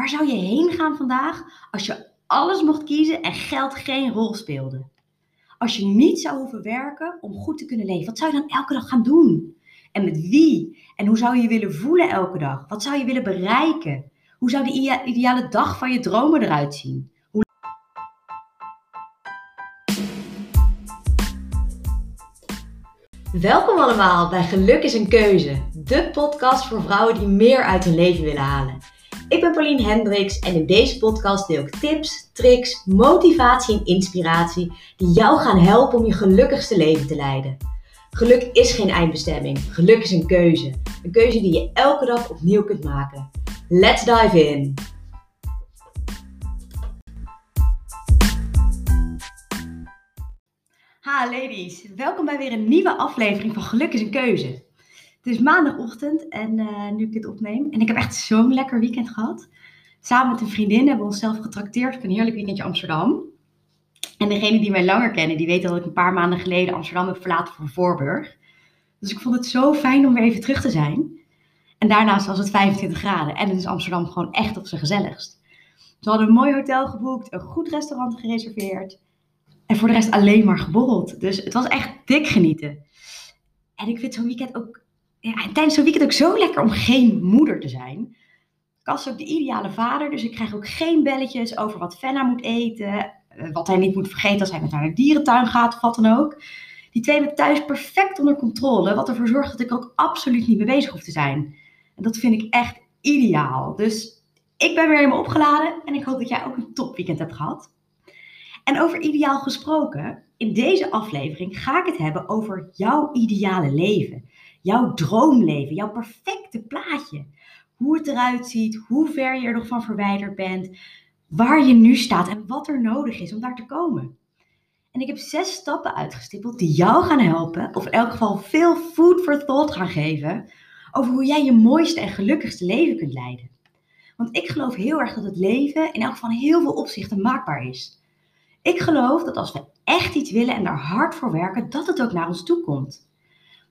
Waar zou je heen gaan vandaag als je alles mocht kiezen en geld geen rol speelde? Als je niet zou hoeven werken om goed te kunnen leven, wat zou je dan elke dag gaan doen? En met wie? En hoe zou je je willen voelen elke dag? Wat zou je willen bereiken? Hoe zou de ideale dag van je dromen eruit zien? Welkom allemaal bij Geluk is een Keuze, de podcast voor vrouwen die meer uit hun leven willen halen. Ik ben Pauline Hendricks en in deze podcast deel ik tips, tricks, motivatie en inspiratie die jou gaan helpen om je gelukkigste leven te leiden. Geluk is geen eindbestemming, geluk is een keuze. Een keuze die je elke dag opnieuw kunt maken. Let's dive in! Ha ladies, welkom bij weer een nieuwe aflevering van Geluk is een keuze. Het is maandagochtend en uh, nu ik dit opneem. En ik heb echt zo'n lekker weekend gehad. Samen met een vriendin hebben we onszelf getrakteerd op een heerlijk weekendje Amsterdam. En degenen die mij langer kennen, die weten dat ik een paar maanden geleden Amsterdam heb verlaten voor Voorburg. Dus ik vond het zo fijn om weer even terug te zijn. En daarnaast was het 25 graden en het is Amsterdam gewoon echt op zijn gezelligst. We hadden een mooi hotel geboekt, een goed restaurant gereserveerd. En voor de rest alleen maar geborreld. Dus het was echt dik genieten. En ik vind zo'n weekend ook ja, tijdens zo'n weekend ook zo lekker om geen moeder te zijn. Cas is ook de ideale vader, dus ik krijg ook geen belletjes over wat Fenna moet eten. Eh, wat hij niet moet vergeten als hij met haar naar de dierentuin gaat of wat dan ook. Die twee hebben thuis perfect onder controle, wat ervoor zorgt dat ik ook absoluut niet mee bezig hoef te zijn. En dat vind ik echt ideaal. Dus ik ben weer helemaal opgeladen en ik hoop dat jij ook een topweekend hebt gehad. En over ideaal gesproken, in deze aflevering ga ik het hebben over jouw ideale leven jouw droomleven, jouw perfecte plaatje. Hoe het eruit ziet, hoe ver je er nog van verwijderd bent, waar je nu staat en wat er nodig is om daar te komen. En ik heb zes stappen uitgestippeld die jou gaan helpen, of in elk geval veel food for thought gaan geven, over hoe jij je mooiste en gelukkigste leven kunt leiden. Want ik geloof heel erg dat het leven in elk geval heel veel opzichten maakbaar is. Ik geloof dat als we echt iets willen en daar hard voor werken, dat het ook naar ons toe komt.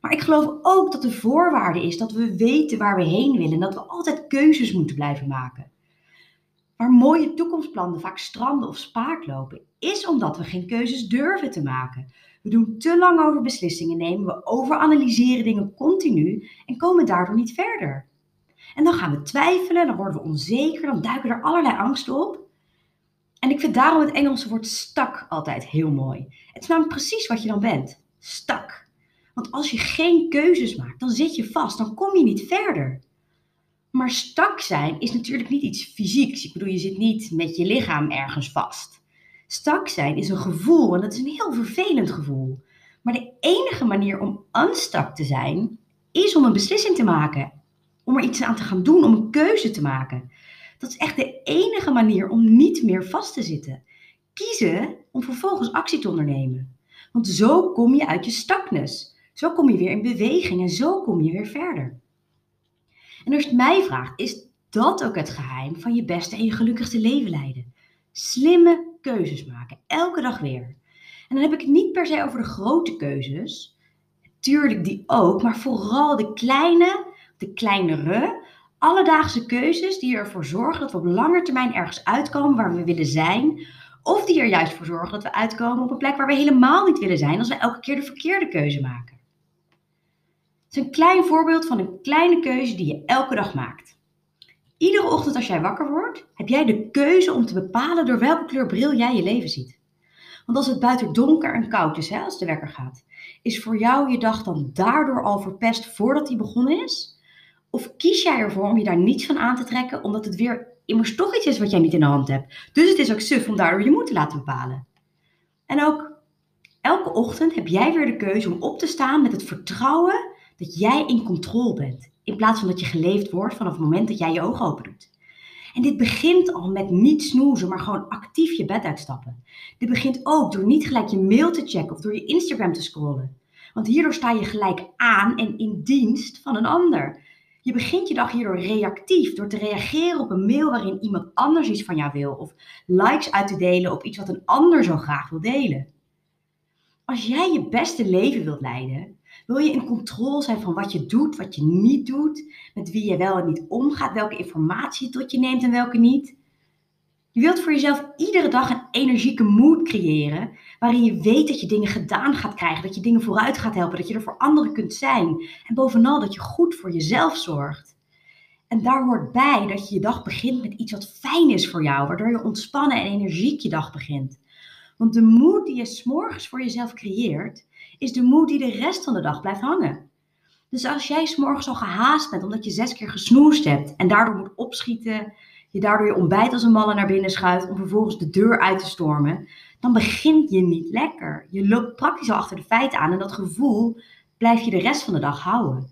Maar ik geloof ook dat de voorwaarde is dat we weten waar we heen willen en dat we altijd keuzes moeten blijven maken. Waar mooie toekomstplannen vaak stranden of spaak lopen, is omdat we geen keuzes durven te maken. We doen te lang over beslissingen nemen, we overanalyseren dingen continu en komen daardoor niet verder. En dan gaan we twijfelen, dan worden we onzeker, dan duiken er allerlei angsten op. En ik vind daarom het Engelse woord stak altijd heel mooi. Het is namelijk precies wat je dan bent. Stak. Want als je geen keuzes maakt, dan zit je vast, dan kom je niet verder. Maar stak zijn is natuurlijk niet iets fysieks. Ik bedoel, je zit niet met je lichaam ergens vast. Stak zijn is een gevoel en dat is een heel vervelend gevoel. Maar de enige manier om unstak te zijn, is om een beslissing te maken. Om er iets aan te gaan doen, om een keuze te maken. Dat is echt de enige manier om niet meer vast te zitten. Kiezen om vervolgens actie te ondernemen. Want zo kom je uit je stakness. Zo kom je weer in beweging en zo kom je weer verder. En als je het mij vraagt, is dat ook het geheim van je beste en je gelukkigste leven leiden? Slimme keuzes maken, elke dag weer. En dan heb ik het niet per se over de grote keuzes, natuurlijk die ook, maar vooral de kleine, de kleinere, alledaagse keuzes die ervoor zorgen dat we op lange termijn ergens uitkomen waar we willen zijn, of die er juist voor zorgen dat we uitkomen op een plek waar we helemaal niet willen zijn als we elke keer de verkeerde keuze maken. Het is een klein voorbeeld van een kleine keuze die je elke dag maakt. Iedere ochtend als jij wakker wordt, heb jij de keuze om te bepalen door welke kleur bril jij je leven ziet. Want als het buiten donker en koud is, hè, als de wekker gaat, is voor jou je dag dan daardoor al verpest voordat die begonnen is? Of kies jij ervoor om je daar niets van aan te trekken, omdat het weer immers toch iets is wat jij niet in de hand hebt? Dus het is ook suf om daardoor je moed te laten bepalen. En ook elke ochtend heb jij weer de keuze om op te staan met het vertrouwen dat jij in controle bent. In plaats van dat je geleefd wordt vanaf het moment dat jij je ogen open doet. En dit begint al met niet snoezen, maar gewoon actief je bed uitstappen. Dit begint ook door niet gelijk je mail te checken of door je Instagram te scrollen. Want hierdoor sta je gelijk aan en in dienst van een ander. Je begint je dag hierdoor reactief door te reageren op een mail waarin iemand anders iets van jou wil. Of likes uit te delen op iets wat een ander zo graag wil delen. Als jij je beste leven wilt leiden, Wil je in controle zijn van wat je doet, wat je niet doet, met wie je wel en niet omgaat, welke informatie je tot je neemt en welke niet? Je wilt voor jezelf iedere dag een energieke mood creëren, waarin je weet dat je dingen gedaan gaat krijgen, dat je dingen vooruit gaat helpen, dat je er voor anderen kunt zijn en bovenal dat je goed voor jezelf zorgt. En daar hoort bij dat je je dag begint met iets wat fijn is voor jou, waardoor je ontspannen en energiek je dag begint. Want de moed die je s'morgens voor jezelf creëert, is de moed die de rest van de dag blijft hangen. Dus als jij s'morgens al gehaast bent omdat je zes keer gesnoest hebt en daardoor moet opschieten, je daardoor je ontbijt als een malle naar binnen schuift om vervolgens de deur uit te stormen, dan begint je niet lekker. Je loopt praktisch al achter de feiten aan en dat gevoel blijf je de rest van de dag houden.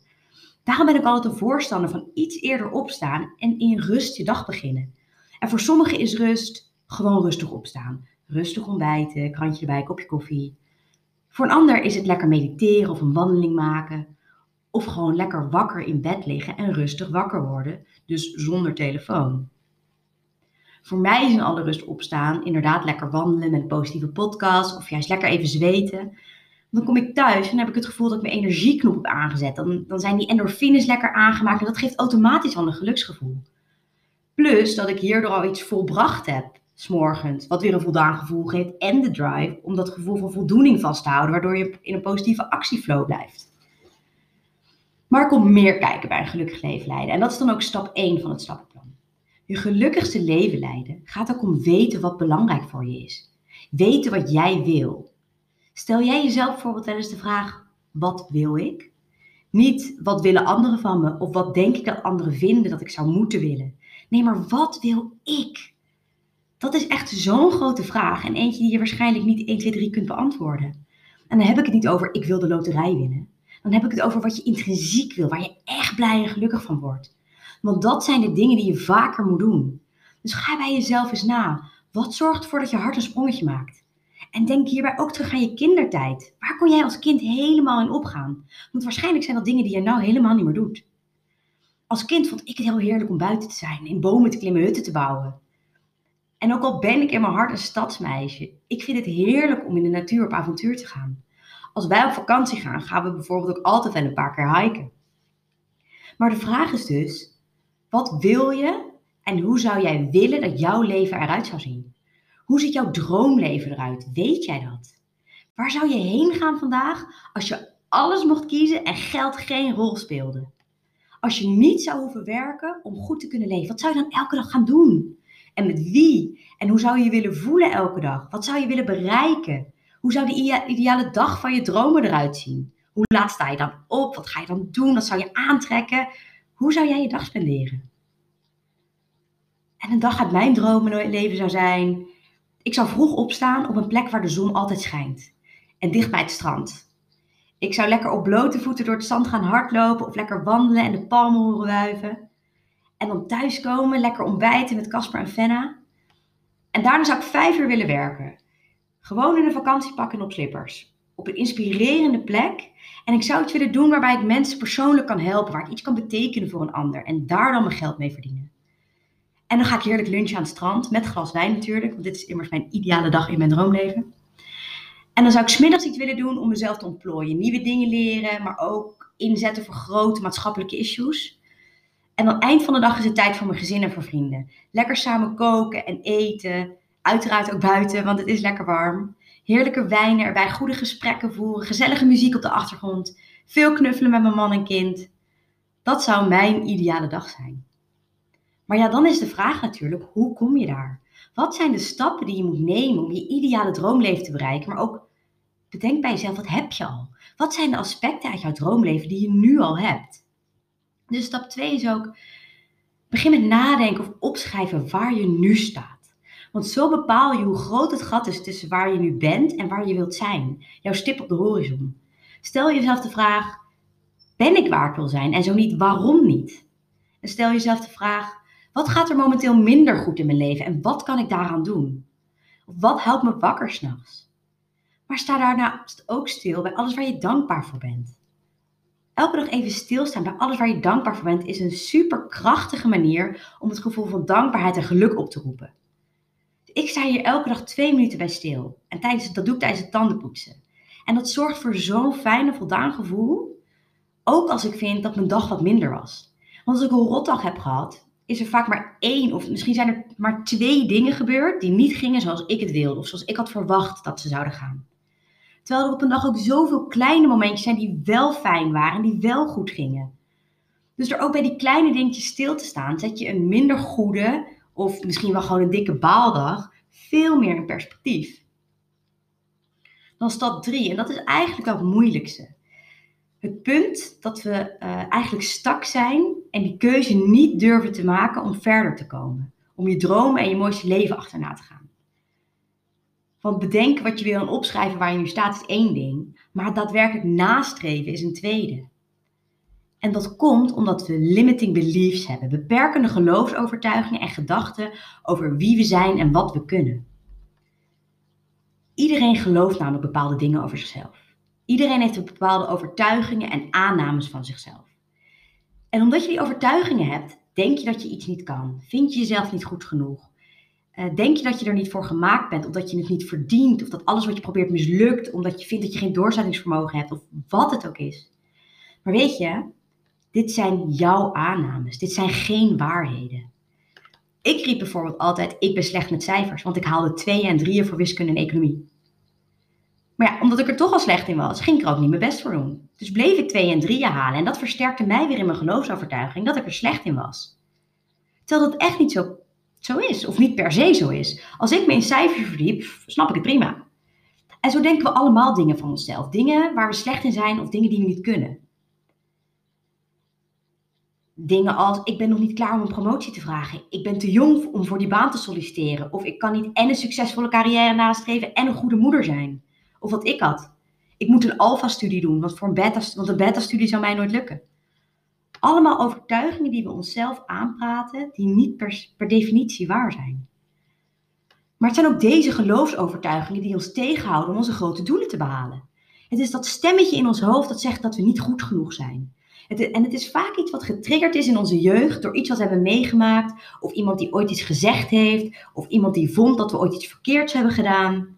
Daarom ben ik altijd een voorstander van iets eerder opstaan en in rust je dag beginnen. En voor sommigen is rust gewoon rustig opstaan. Rustig ontbijten, krantje erbij, kopje koffie. Voor een ander is het lekker mediteren of een wandeling maken. Of gewoon lekker wakker in bed liggen en rustig wakker worden, dus zonder telefoon. Voor mij is in alle rust opstaan inderdaad lekker wandelen met een positieve podcast of juist lekker even zweten. Dan kom ik thuis en heb ik het gevoel dat ik mijn energieknop heb aangezet. Dan, dan zijn die endorfines lekker aangemaakt en dat geeft automatisch al een geluksgevoel. Plus dat ik hierdoor al iets volbracht heb, s'morgens, wat weer een voldaan gevoel geeft. En de drive om dat gevoel van voldoening vast te houden, waardoor je in een positieve actieflow blijft. Maar er komt meer kijken bij een gelukkig leven leiden. En dat is dan ook stap 1 van het stappenplan. Je gelukkigste leven leiden gaat ook om weten wat belangrijk voor je is. Weten wat jij wil. Stel jij jezelf bijvoorbeeld wel eens de vraag: wat wil ik? Niet wat willen anderen van me of wat denk ik dat anderen vinden dat ik zou moeten willen. Nee, maar wat wil ik? Dat is echt zo'n grote vraag en eentje die je waarschijnlijk niet 1, 2, 3 kunt beantwoorden. En dan heb ik het niet over ik wil de loterij winnen. Dan heb ik het over wat je intrinsiek wil, waar je echt blij en gelukkig van wordt. Want dat zijn de dingen die je vaker moet doen. Dus ga bij jezelf eens na. Wat zorgt ervoor dat je hart een sprongetje maakt? En denk hierbij ook terug aan je kindertijd. Waar kon jij als kind helemaal in opgaan? Want waarschijnlijk zijn dat dingen die je nou helemaal niet meer doet. Als kind vond ik het heel heerlijk om buiten te zijn, in bomen te klimmen, hutten te bouwen. En ook al ben ik in mijn hart een stadsmeisje, ik vind het heerlijk om in de natuur op avontuur te gaan. Als wij op vakantie gaan, gaan we bijvoorbeeld ook altijd wel een paar keer hiken. Maar de vraag is dus, wat wil je en hoe zou jij willen dat jouw leven eruit zou zien? Hoe ziet jouw droomleven eruit? Weet jij dat? Waar zou je heen gaan vandaag als je alles mocht kiezen en geld geen rol speelde? Als je niet zou hoeven werken om goed te kunnen leven, wat zou je dan elke dag gaan doen? En met wie? En hoe zou je je willen voelen elke dag? Wat zou je willen bereiken? Hoe zou de ideale dag van je dromen eruit zien? Hoe laat sta je dan op? Wat ga je dan doen? Wat zou je aantrekken? Hoe zou jij je dag spenderen? En een dag uit mijn dromen leven zou zijn: ik zou vroeg opstaan op een plek waar de zon altijd schijnt en dicht bij het strand. Ik zou lekker op blote voeten door het zand gaan hardlopen of lekker wandelen en de palmen horen wuiven. En dan thuiskomen, lekker ontbijten met Casper en Fenna. En daarna zou ik vijf uur willen werken. Gewoon in een vakantiepak en op slippers op een inspirerende plek. En ik zou iets willen doen waarbij ik mensen persoonlijk kan helpen, waar ik iets kan betekenen voor een ander en daar dan mijn geld mee verdienen. En dan ga ik heerlijk lunchen aan het strand, met glas wijn natuurlijk, want dit is immers mijn ideale dag in mijn droomleven. En dan zou ik smiddags iets willen doen om mezelf te ontplooien. Nieuwe dingen leren, maar ook inzetten voor grote maatschappelijke issues. En dan eind van de dag is het tijd voor mijn gezin en voor vrienden. Lekker samen koken en eten. Uiteraard ook buiten, want het is lekker warm heerlijke wijnen erbij, goede gesprekken voeren, gezellige muziek op de achtergrond, veel knuffelen met mijn man en kind. Dat zou mijn ideale dag zijn. Maar ja, dan is de vraag natuurlijk, hoe kom je daar? Wat zijn de stappen die je moet nemen om je ideale droomleven te bereiken? Maar ook bedenk bij jezelf, wat heb je al? Wat zijn de aspecten uit jouw droomleven die je nu al hebt? Dus stap 2 is ook, begin met nadenken of opschrijven waar je nu staat. Want zo bepaal je hoe groot het gat is tussen waar je nu bent en waar je wilt zijn. Jouw stip op de horizon. Stel jezelf de vraag: ben ik waar ik wil zijn? En zo niet, waarom niet? En stel jezelf de vraag: wat gaat er momenteel minder goed in mijn leven en wat kan ik daaraan doen? Of wat houdt me wakker s'nachts? Maar sta daarnaast ook stil bij alles waar je dankbaar voor bent. Elke dag even stilstaan bij alles waar je dankbaar voor bent is een superkrachtige manier om het gevoel van dankbaarheid en geluk op te roepen ik sta hier elke dag twee minuten bij stil. En tijdens, dat doe ik tijdens het tandenpoetsen. En dat zorgt voor zo'n fijn en voldaan gevoel. Ook als ik vind dat mijn dag wat minder was. Want als ik een rotdag heb gehad, is er vaak maar één of misschien zijn er maar twee dingen gebeurd die niet gingen zoals ik het wilde of zoals ik had verwacht dat ze zouden gaan. Terwijl er op een dag ook zoveel kleine momentjes zijn die wel fijn waren, die wel goed gingen. Dus door ook bij die kleine dingetjes stil te staan, zet je een minder goede of misschien wel gewoon een dikke baaldag veel meer in perspectief. Dan stap 3, en dat is eigenlijk het moeilijkste. Het punt dat we uh, eigenlijk stak zijn en die keuze niet durven te maken om verder te komen. Om je dromen en je mooiste leven achterna te gaan. Want bedenken wat je wil en opschrijven waar je nu staat is één ding, maar daadwerkelijk nastreven is een tweede. En dat komt omdat we limiting beliefs hebben, beperkende geloofsovertuigingen en gedachten over wie we zijn en wat we kunnen. Iedereen gelooft namelijk bepaalde dingen over zichzelf. Iedereen heeft bepaalde overtuigingen en aannames van zichzelf. En omdat je die overtuigingen hebt, denk je dat je iets niet kan. Vind je jezelf niet goed genoeg. Uh, denk je dat je er niet voor gemaakt bent, of dat je het niet verdient, of dat alles wat je probeert mislukt, omdat je vindt dat je geen doorzettingsvermogen hebt, of wat het ook is. Maar weet je, dit zijn jouw aannames. Dit zijn geen waarheden. Ik riep bijvoorbeeld altijd: ik ben slecht met cijfers, want ik haalde tweeën en drieën voor wiskunde en economie. Maar ja, omdat ik er toch al slecht in was, ging ik er ook niet mijn best voor doen. Dus bleef ik twee en drieën halen en dat versterkte mij weer in mijn geloofsovertuiging dat ik er slecht in was. Terwijl dat echt niet zo, zo is, of niet per se zo is. Als ik me in cijfers verdiep, snap ik het prima. En zo denken we allemaal dingen van onszelf. Dingen waar we slecht in zijn of dingen die we niet kunnen. Dingen als, ik ben nog niet klaar om een promotie te vragen. Ik ben te jong om voor die baan te solliciteren. Of ik kan niet en een succesvolle carrière nastreven en een goede moeder zijn. Of wat ik had. Ik moet een alfa-studie doen, want, voor een beta, want een beta-studie zou mij nooit lukken. Allemaal overtuigingen die we onszelf aanpraten, die niet per, definitie waar zijn. Maar het zijn ook deze geloofsovertuigingen die ons tegenhouden om onze grote doelen te behalen. Het is dat stemmetje in ons hoofd dat zegt dat we niet goed genoeg zijn. Het, en het is vaak iets wat getriggerd is in onze jeugd door iets wat we hebben meegemaakt, of iemand die ooit iets gezegd heeft, of iemand die vond dat we ooit iets verkeerds hebben gedaan.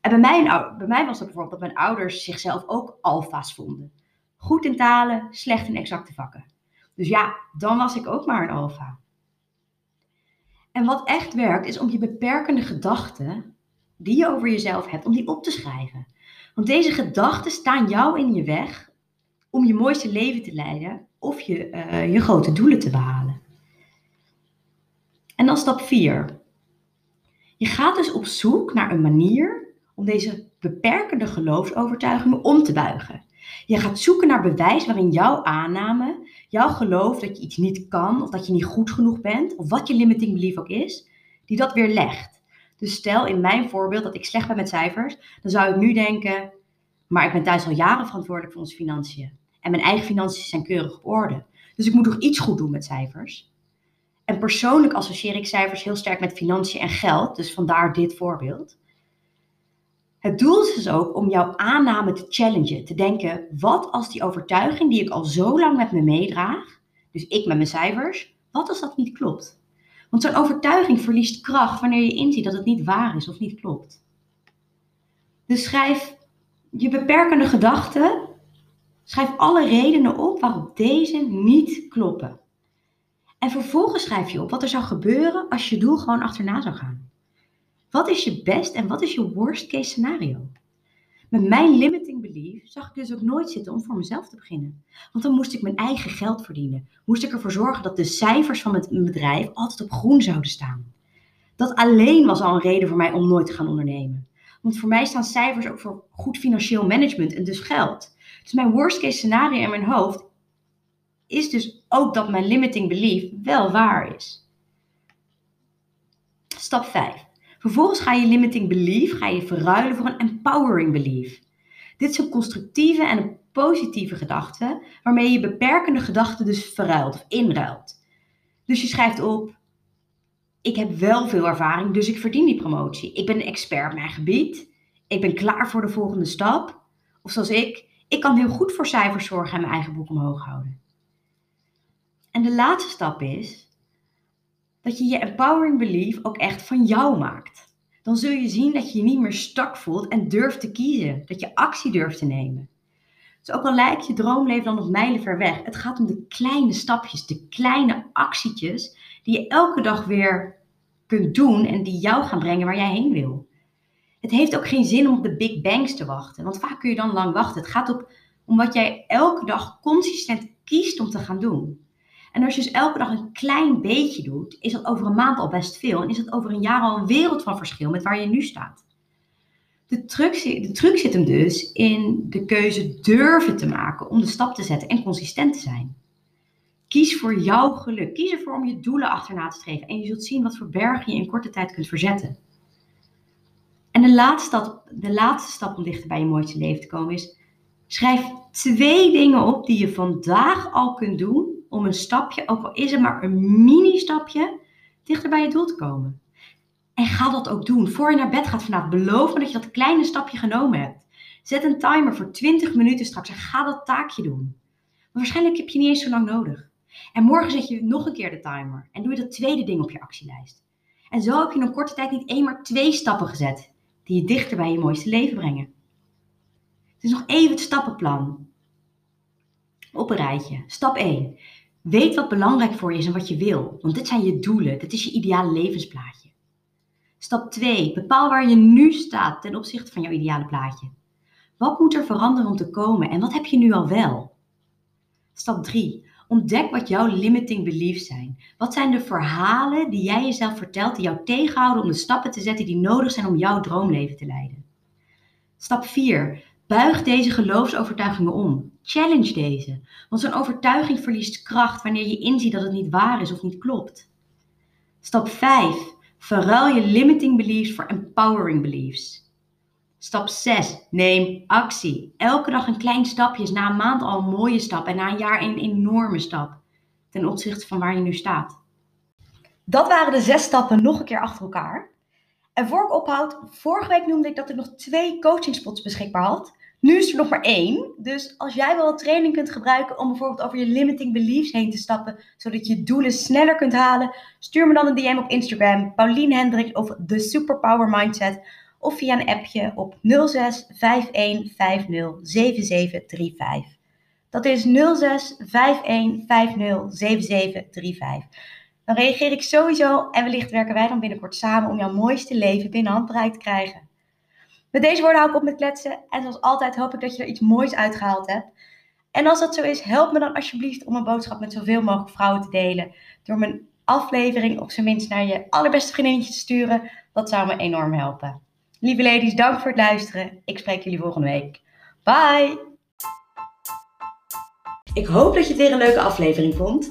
En bij mij, bij mij was het bijvoorbeeld dat mijn ouders zichzelf ook alfa's vonden. Goed in talen, slecht in exacte vakken. Dus ja, dan was ik ook maar een alfa. En wat echt werkt, is om je beperkende gedachten die je over jezelf hebt, om die op te schrijven. Want deze gedachten staan jou in je weg om je mooiste leven te leiden of je, uh, je grote doelen te behalen. En dan stap 4. Je gaat dus op zoek naar een manier om deze beperkende geloofsovertuigingen om te buigen. Je gaat zoeken naar bewijs waarin jouw aanname, jouw geloof dat je iets niet kan of dat je niet goed genoeg bent, of wat je limiting belief ook is, die dat weer legt. Dus stel in mijn voorbeeld dat ik slecht ben met cijfers, dan zou ik nu denken, maar ik ben thuis al jaren verantwoordelijk voor onze financiën. En mijn eigen financiën zijn keurig op orde. Dus ik moet toch iets goed doen met cijfers. En persoonlijk associeer ik cijfers heel sterk met financiën en geld, dus vandaar dit voorbeeld. Het doel is dus ook om jouw aanname te challengen. Te denken, wat als die overtuiging die ik al zo lang met me meedraag, dus ik met mijn cijfers, wat als dat niet klopt? Want zo'n overtuiging verliest kracht wanneer je inziet dat het niet waar is of niet klopt. Dus schrijf je beperkende gedachten, schrijf alle redenen op waarop deze niet kloppen. En vervolgens schrijf je op wat er zou gebeuren als je doel gewoon achterna zou gaan. Wat is je best en wat is je worst case scenario? Met mijn limiting belief zag ik dus ook nooit zitten om voor mezelf te beginnen. Want dan moest ik mijn eigen geld verdienen. Moest ik ervoor zorgen dat de cijfers van mijn bedrijf altijd op groen zouden staan. Dat alleen was al een reden voor mij om nooit te gaan ondernemen. Want voor mij staan cijfers ook voor goed financieel management en dus geld. Dus mijn worst case scenario in mijn hoofd is dus ook dat mijn limiting belief wel waar is. Stap 5. Vervolgens ga je limiting belief ga je verruilen voor een empowering belief. Dit is een constructieve en positieve gedachte, waarmee je beperkende gedachten dus verruilt of inruilt. Dus je schrijft op, ik heb wel veel ervaring, dus ik verdien die promotie. Ik ben een expert op mijn gebied. Ik ben klaar voor de volgende stap. Of zoals ik, ik kan heel goed voor cijfers zorgen en mijn eigen boek omhoog houden. En de laatste stap is, dat je je empowering belief ook echt van jou maakt. Dan zul je zien dat je je niet meer stak voelt en durft te kiezen. Dat je actie durft te nemen. Dus ook al lijkt je droomleven dan nog mijlen ver weg, het gaat om de kleine stapjes, de kleine actietjes die je elke dag weer kunt doen en die jou gaan brengen waar jij heen wil. Het heeft ook geen zin om op de big bangs te wachten, want vaak kun je dan lang wachten. Het gaat op, om wat jij elke dag consistent kiest om te gaan doen. En als je dus elke dag een klein beetje doet, is dat over een maand al best veel. En is dat over een jaar al een wereld van verschil met waar je nu staat. De truc, de truc zit hem dus in de keuze durven te maken om de stap te zetten en consistent te zijn. Kies voor jouw geluk. Kies ervoor om je doelen achterna te streven. En je zult zien wat voor bergen je in korte tijd kunt verzetten. En de laatste, stap, de laatste stap om dichter bij je mooiste leven te komen is: schrijf twee dingen op die je vandaag al kunt doen om een stapje, ook al is het maar een mini-stapje, dichter bij je doel te komen. En ga dat ook doen. Voor je naar bed gaat vanavond, beloof me dat je dat kleine stapje genomen hebt. Zet een timer voor 20 minuten straks en ga dat taakje doen. Maar waarschijnlijk heb je niet eens zo lang nodig. En morgen zet je nog een keer de timer en doe je dat tweede ding op je actielijst. En zo heb je in een korte tijd niet één, maar twee stappen gezet die je dichter bij je mooiste leven brengen. Het is nog even het stappenplan. Op een rijtje. Stap 1. Weet wat belangrijk voor je is en wat je wil. Want dit zijn je doelen. Dit is je ideale levensplaatje. Stap 2. Bepaal waar je nu staat ten opzichte van jouw ideale plaatje. Wat moet er veranderen om te komen en wat heb je nu al wel? Stap 3. Ontdek wat jouw limiting beliefs zijn. Wat zijn de verhalen die jij jezelf vertelt die jou tegenhouden om de stappen te zetten die nodig zijn om jouw droomleven te leiden? Stap 4. Buig deze geloofsovertuigingen om. Challenge deze. Want zo'n overtuiging verliest kracht wanneer je inziet dat het niet waar is of niet klopt. Stap 5. Verruil je limiting beliefs voor empowering beliefs. Stap 6. Neem actie. Elke dag een klein stapje is na een maand al een mooie stap en na een jaar een enorme stap ten opzichte van waar je nu staat. Dat waren de zes stappen nog een keer achter elkaar. En voor ik ophoud, vorige week noemde ik dat ik nog twee coachingspots beschikbaar had. Nu is er nog maar één. Dus als jij wel training kunt gebruiken om bijvoorbeeld over je limiting beliefs heen te stappen, zodat je doelen sneller kunt halen, stuur me dan een DM op Instagram, Paulien Hendricks of The Superpower Mindset, of via een appje op 06 51 50 7735. Dat is 06 51 50 7735. Dan reageer ik sowieso en wellicht werken wij dan binnenkort samen om jouw mooiste leven binnen handbereik te krijgen. Met deze woorden hou ik op met kletsen. En zoals altijd hoop ik dat je er iets moois uitgehaald hebt. En als dat zo is, help me dan alsjeblieft om een boodschap met zoveel mogelijk vrouwen te delen. Door mijn aflevering op zijn minst naar je allerbeste vriendinnetje te sturen. Dat zou me enorm helpen. Lieve ladies, dank voor het luisteren. Ik spreek jullie volgende week. Bye! Ik hoop dat je het weer een leuke aflevering vond.